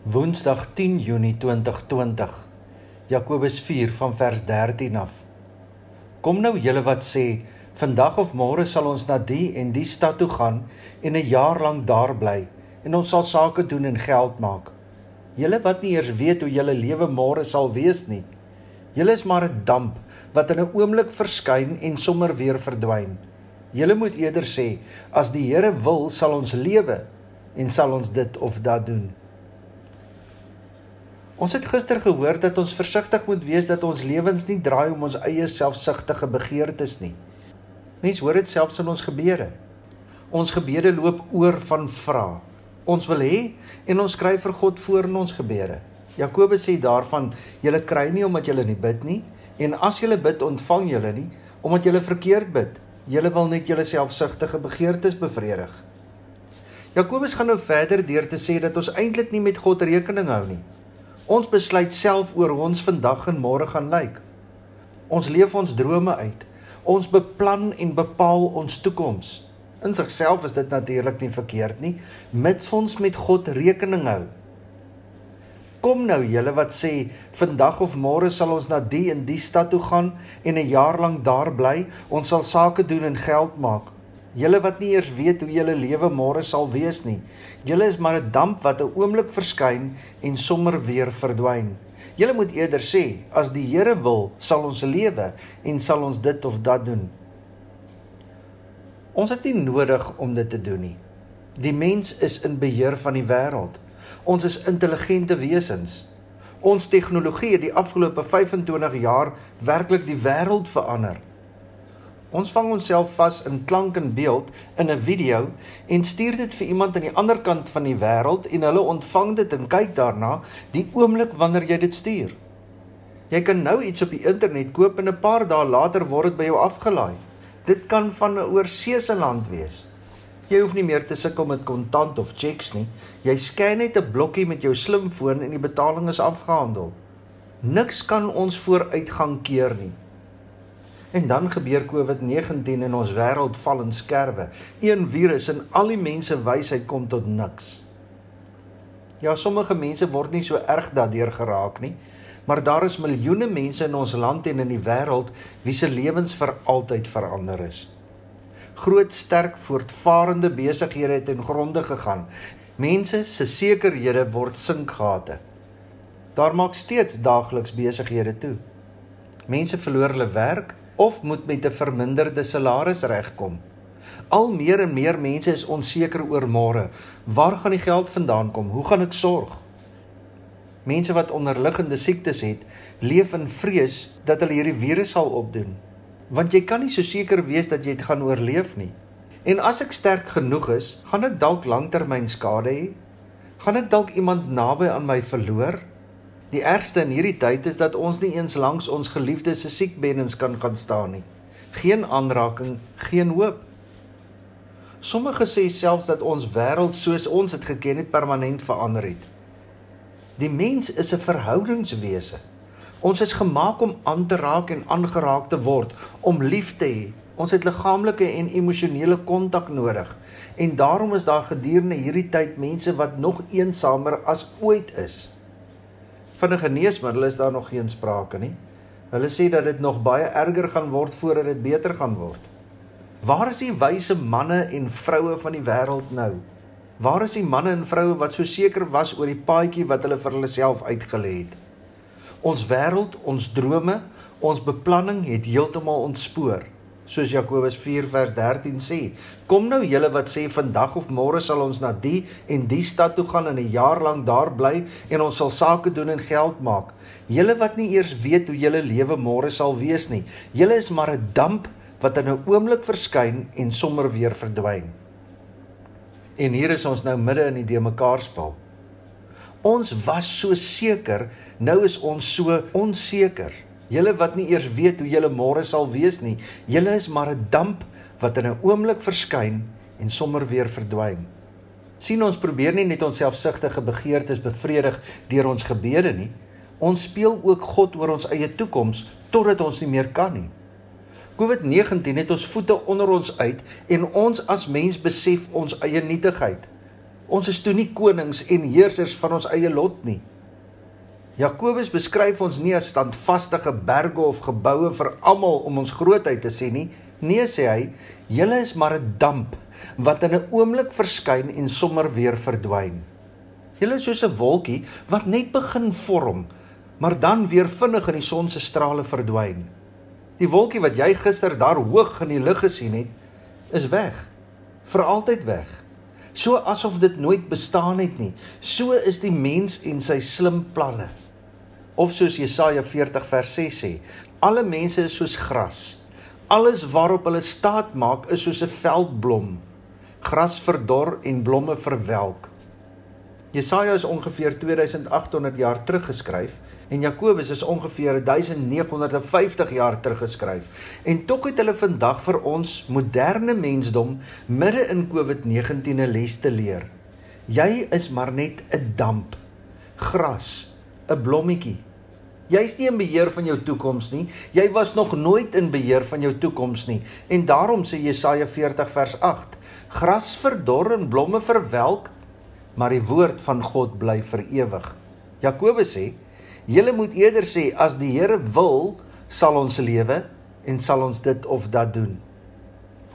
Woensdag 10 Junie 2020. Jakobus 4 van vers 13 af. Kom nou julle wat sê, vandag of môre sal ons na die en die stad toe gaan en 'n jaar lank daar bly en ons sal sake doen en geld maak. Julle wat nie eers weet hoe julle lewe môre sal wees nie. Julle is maar 'n damp wat in 'n oomblik verskyn en sommer weer verdwyn. Julle moet eerder sê, as die Here wil, sal ons lewe en sal ons dit of dat doen. Ons het gister gehoor dat ons versigtig moet wees dat ons lewens nie draai om ons eie selfsugtige begeertes nie. Mense hoor dit selfs in ons gebede. Ons gebede loop oor van vra. Ons wil hê en ons skryf vir God voor in ons gebede. Jakobus sê daarvan: "Julle kry nie omdat julle nie bid nie, en as julle bid, ontvang julle nie omdat julle verkeerd bid. Julle wil net julle selfsugtige begeertes bevredig." Jakobus gaan nou verder deur te sê dat ons eintlik nie met God rekening hou nie. Ons besluit self oor hoe ons vandag en môre gaan lyk. Ons leef ons drome uit. Ons beplan en bepaal ons toekoms. In sigself is dit natuurlik nie verkeerd nie, mits ons met God rekening hou. Kom nou julle wat sê vandag of môre sal ons na die en die stad toe gaan en 'n jaar lank daar bly, ons sal sake doen en geld maak. Julle wat nie eers weet hoe julle lewe môre sal wees nie. Julle is maar 'n damp wat 'n oomblik verskyn en sommer weer verdwyn. Julle moet eerder sê, as die Here wil, sal ons lewe en sal ons dit of dat doen. Ons het nie nodig om dit te doen nie. Die mens is in beheer van die wêreld. Ons is intelligente wesens. Ons tegnologie het die afgelope 25 jaar werklik die wêreld verander. Ons vang onsself vas in klank en beeld in 'n video en stuur dit vir iemand aan die ander kant van die wêreld en hulle ontvang dit en kyk daarna die oomblik wanneer jy dit stuur. Jy kan nou iets op die internet koop en 'n paar dae later word dit by jou afgelaai. Dit kan van 'n oorseese land wees. Jy hoef nie meer te sukkel met kontant of cheques nie. Jy scan net 'n blokkie met jou slimfoon en die betaling is afgehandel. Niks kan ons vooruitgang keer nie. En dan gebeur COVID-19 en ons wêreld val in skerwe. Een virus en al die mense wysheid kom tot niks. Ja, sommige mense word nie so erg daardeur geraak nie, maar daar is miljoene mense in ons land en in die wêreld wie se lewens vir altyd verander is. Groot, sterk, voortvarende besighede het in gronde gegaan. Mense se sekerhede word sinkgate. Daar maak steeds daagliks besighede toe. Mense verloor hulle werk, of moet met 'n verminderde salaris regkom. Al meer en meer mense is onseker oor môre. Waar gaan die geld vandaan kom? Hoe gaan ek sorg? Mense wat onderliggende siektes het, leef in vrees dat hulle hierdie virus sal opdoen. Want jy kan nie so seker wees dat jy dit gaan oorleef nie. En as ek sterk genoeg is, gaan ek dalk langtermyn skade hê. Gaan ek dalk iemand naby aan my verloor? Die ergste in hierdie tyd is dat ons nie eens langs ons geliefdes se siekbennens kan gaan staan nie. Geen aanraking, geen hoop. Sommige sê selfs dat ons wêreld soos ons dit geken het permanent verander het. Die mens is 'n verhoudingswese. Ons is gemaak om aan te raak en aangeraak te word, om lief te hê. Ons het liggaamlike en emosionele kontak nodig. En daarom is daar gedurende hierdie tyd mense wat nog eensamer as ooit is van 'n geneesmiddel is daar nog geen sprake nie. Hulle sê dat dit nog baie erger gaan word voordat dit beter gaan word. Waar is die wyse manne en vroue van die wêreld nou? Waar is die manne en vroue wat so seker was oor die paadjie wat hulle vir hulle self uitgelê het? Ons wêreld, ons drome, ons beplanning het heeltemal ontspoor soos Jakobus 4 vers 13 sê. Kom nou julle wat sê vandag of môre sal ons na die en die stad toe gaan en 'n jaar lank daar bly en ons sal sake doen en geld maak. Julle wat nie eers weet hoe julle lewe môre sal wees nie. Julle is maar 'n damp wat in 'n oomblik verskyn en sommer weer verdwyn. En hier is ons nou midde in die de mekaar spel. Ons was so seker, nou is ons so onseker. Julle wat nie eers weet hoe julle môre sal wees nie. Julle is maar 'n damp wat in 'n oomblik verskyn en sommer weer verdwyn. sien ons probeer nie net ons selfsugtige begeertes bevredig deur ons gebede nie. Ons speel ook God oor ons eie toekoms totdat ons nie meer kan nie. COVID-19 het ons voete onder ons uit en ons as mens besef ons eie nietigheid. Ons is toe nie konings en heersers van ons eie lot nie. Jakobus beskryf ons nie as standvaste berge of geboue vir almal om ons grootheid te sien nie. Nee sê hy, julle is maar 'n damp wat in 'n oomblik verskyn en sommer weer verdwyn. Julle is soos 'n wolkie wat net begin vorm, maar dan weer vinnig in die son se strale verdwyn. Die wolkie wat jy gister daar hoog in die lug gesien het, is weg. Vir altyd weg. So asof dit nooit bestaan het nie. So is die mens en sy slim planne. Of soos Jesaja 40 vers 6 sê, alle mense is soos gras. Alles waarop hulle staat maak is soos 'n veldblom. Gras verdor en blomme verwelk. Jesaja is ongeveer 2800 jaar terug geskryf en Jakobus is ongeveer 1950 jaar terug geskryf. En tog het hulle vandag vir ons moderne mensdom midde in COVID-19 'n les te leer. Jy is maar net 'n damp, gras, 'n blommetjie. Jy's nie in beheer van jou toekoms nie. Jy was nog nooit in beheer van jou toekoms nie. En daarom sê Jesaja 40 vers 8: Gras verdor en blomme verwelk, maar die woord van God bly vir ewig. Jakobus sê, julle moet eerder sê as die Here wil, sal ons lewe en sal ons dit of dat doen.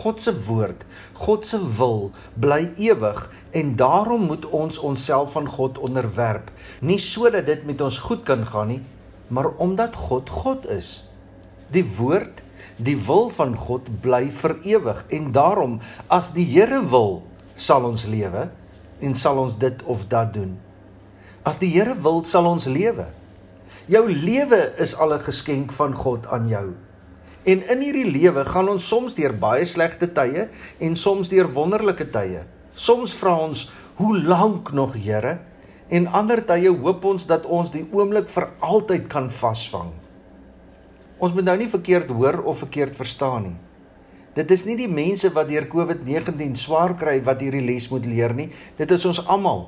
God se woord, God se wil bly ewig en daarom moet ons onsself aan God onderwerp, nie sodat dit met ons goed kan gaan nie, maar omdat God God is. Die woord, die wil van God bly vir ewig en daarom as die Here wil, sal ons lewe en sal ons dit of dat doen. As die Here wil, sal ons lewe. Jou lewe is al 'n geskenk van God aan jou. En in hierdie lewe gaan ons soms deur baie slegte tye en soms deur wonderlike tye. Soms vra ons, "Hoe lank nog, Here?" En ander tye hoop ons dat ons die oomblik vir altyd kan vasvang. Ons moet nou nie verkeerd hoor of verkeerd verstaan nie. Dit is nie die mense wat deur COVID-19 swaar kry wat hierdie les moet leer nie. Dit is ons almal.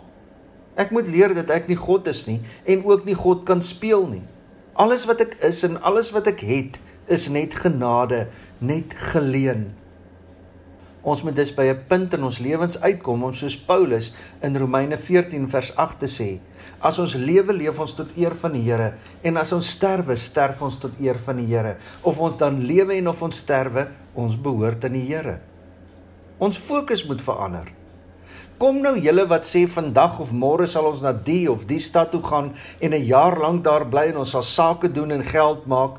Ek moet leer dat ek nie God is nie en ook nie God kan speel nie. Alles wat ek is en alles wat ek het, is net genade, net geleen. Ons moet dus by 'n punt in ons lewens uitkom om soos Paulus in Romeine 14 vers 8 te sê: As ons lewe, leef ons tot eer van die Here, en as ons sterwe, sterf ons tot eer van die Here. Of ons dan lewe en of ons sterwe, ons behoort aan die Here. Ons fokus moet verander. Kom nou julle wat sê vandag of môre sal ons na die of die stad toe gaan en 'n jaar lank daar bly en ons sal sake doen en geld maak.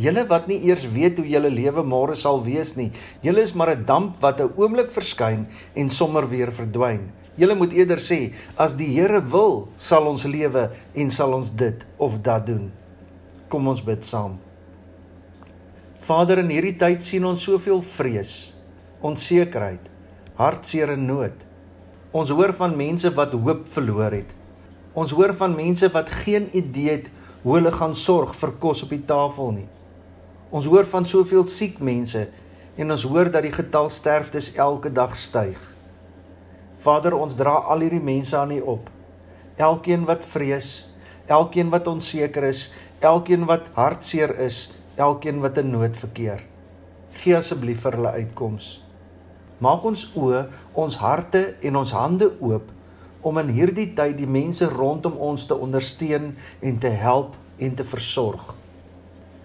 Julle wat nie eers weet hoe julle lewe môre sal wees nie. Julle is maar 'n damp wat 'n oomblik verskyn en sommer weer verdwyn. Julle moet eerder sê, as die Here wil, sal ons lewe en sal ons dit of dat doen. Kom ons bid saam. Vader, in hierdie tyd sien ons soveel vrees, onsekerheid, hartseer en nood. Ons hoor van mense wat hoop verloor het. Ons hoor van mense wat geen idee het hoe hulle gaan sorg vir kos op die tafel nie. Ons hoor van soveel siek mense en ons hoor dat die getal sterftes elke dag styg. Vader, ons dra al hierdie mense aan U op. Elkeen wat vrees, elkeen wat onseker is, elkeen wat hartseer is, elkeen wat in nood verkeer. Gee asseblief vir hulle uitkoms. Maak ons oë, ons harte en ons hande oop om in hierdie tyd die mense rondom ons te ondersteun en te help en te versorg.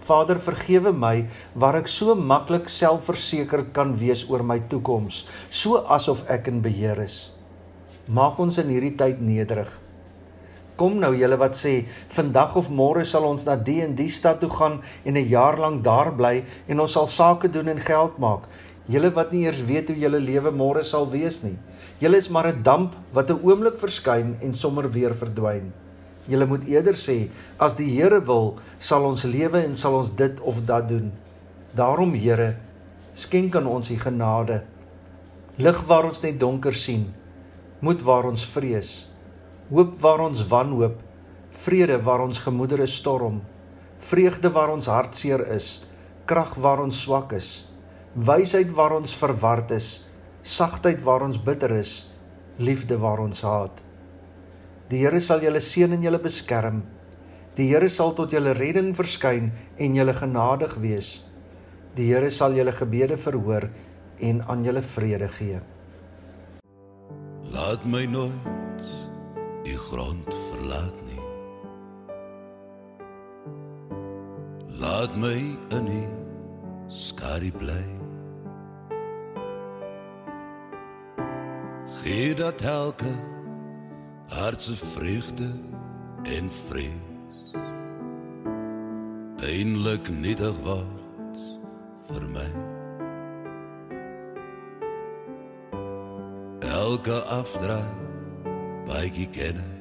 Vader, vergewe my waar ek so maklik selfversekerd kan wees oor my toekoms, so asof ek in beheer is. Maak ons in hierdie tyd nederig. Kom nou julle wat sê, vandag of môre sal ons na die en die stad toe gaan en 'n jaar lank daar bly en ons sal sake doen en geld maak. Julle wat nie eers weet hoe julle lewe môre sal wees nie. Julle is maar 'n damp wat 'n oomblik verskyn en sommer weer verdwyn. Julle moet eerder sê as die Here wil, sal ons lewe en sal ons dit of dat doen. Daarom Here, skenk aan ons die genade. Lig waar ons net donker sien, moed waar ons vrees, hoop waar ons wanhoop, vrede waar ons gemoedere storm, vreugde waar ons hartseer is, krag waar ons swak is, wysheid waar ons verward is, sagtheid waar ons bitter is, liefde waar ons haat. Die Here sal julle seën en julle beskerm. Die Here sal tot julle redding verskyn en julle genadig wees. Die Here sal julle gebede verhoor en aan julle vrede gee. La Laat my nooit die grond verlaat nie. Laat my in die skadu bly. Gee dat elke hart se vreugde en vrees eindelik nietig word vir my. Elke afdraai baie ken ek.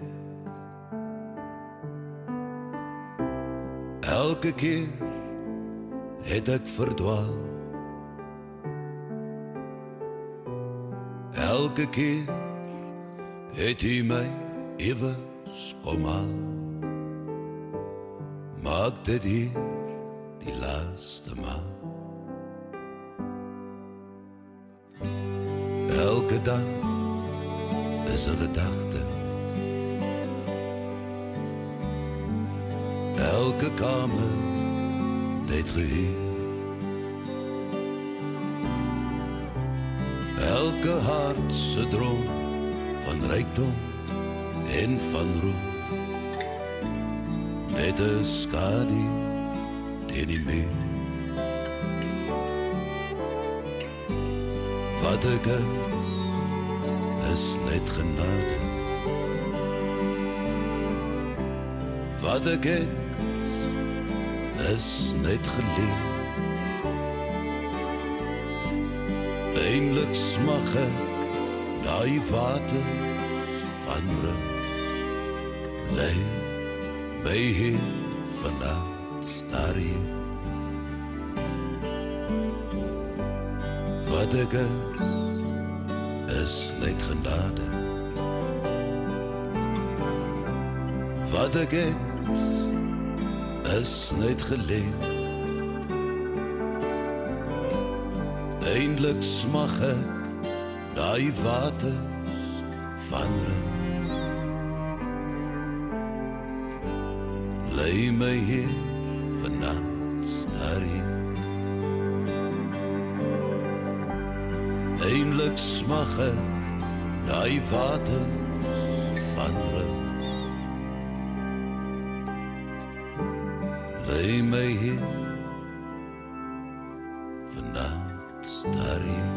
Elke keer het ek verdwaal. Elke keer het hy my iewers omal. Maak dit hier die laaste maal. Elke dag is 'n gedagte. Elke kamer net gehuur. Elke hart se droom van rykdom en van roem. Net 'n skadu teen die muur. Wat ek is, is net genade. Wat ek is, is net geleer. Eindelijk smag ek daai water rus. Lei my hier vannacht daar hier. Wat ek is, is net genade. Wat ek is, is net geleer. Eindelijk smag ek daai waters van rus. Lei my hier vannacht daar hier. Eindelijk smag ek daai waters van rus. Lei my hier vannacht daar hier.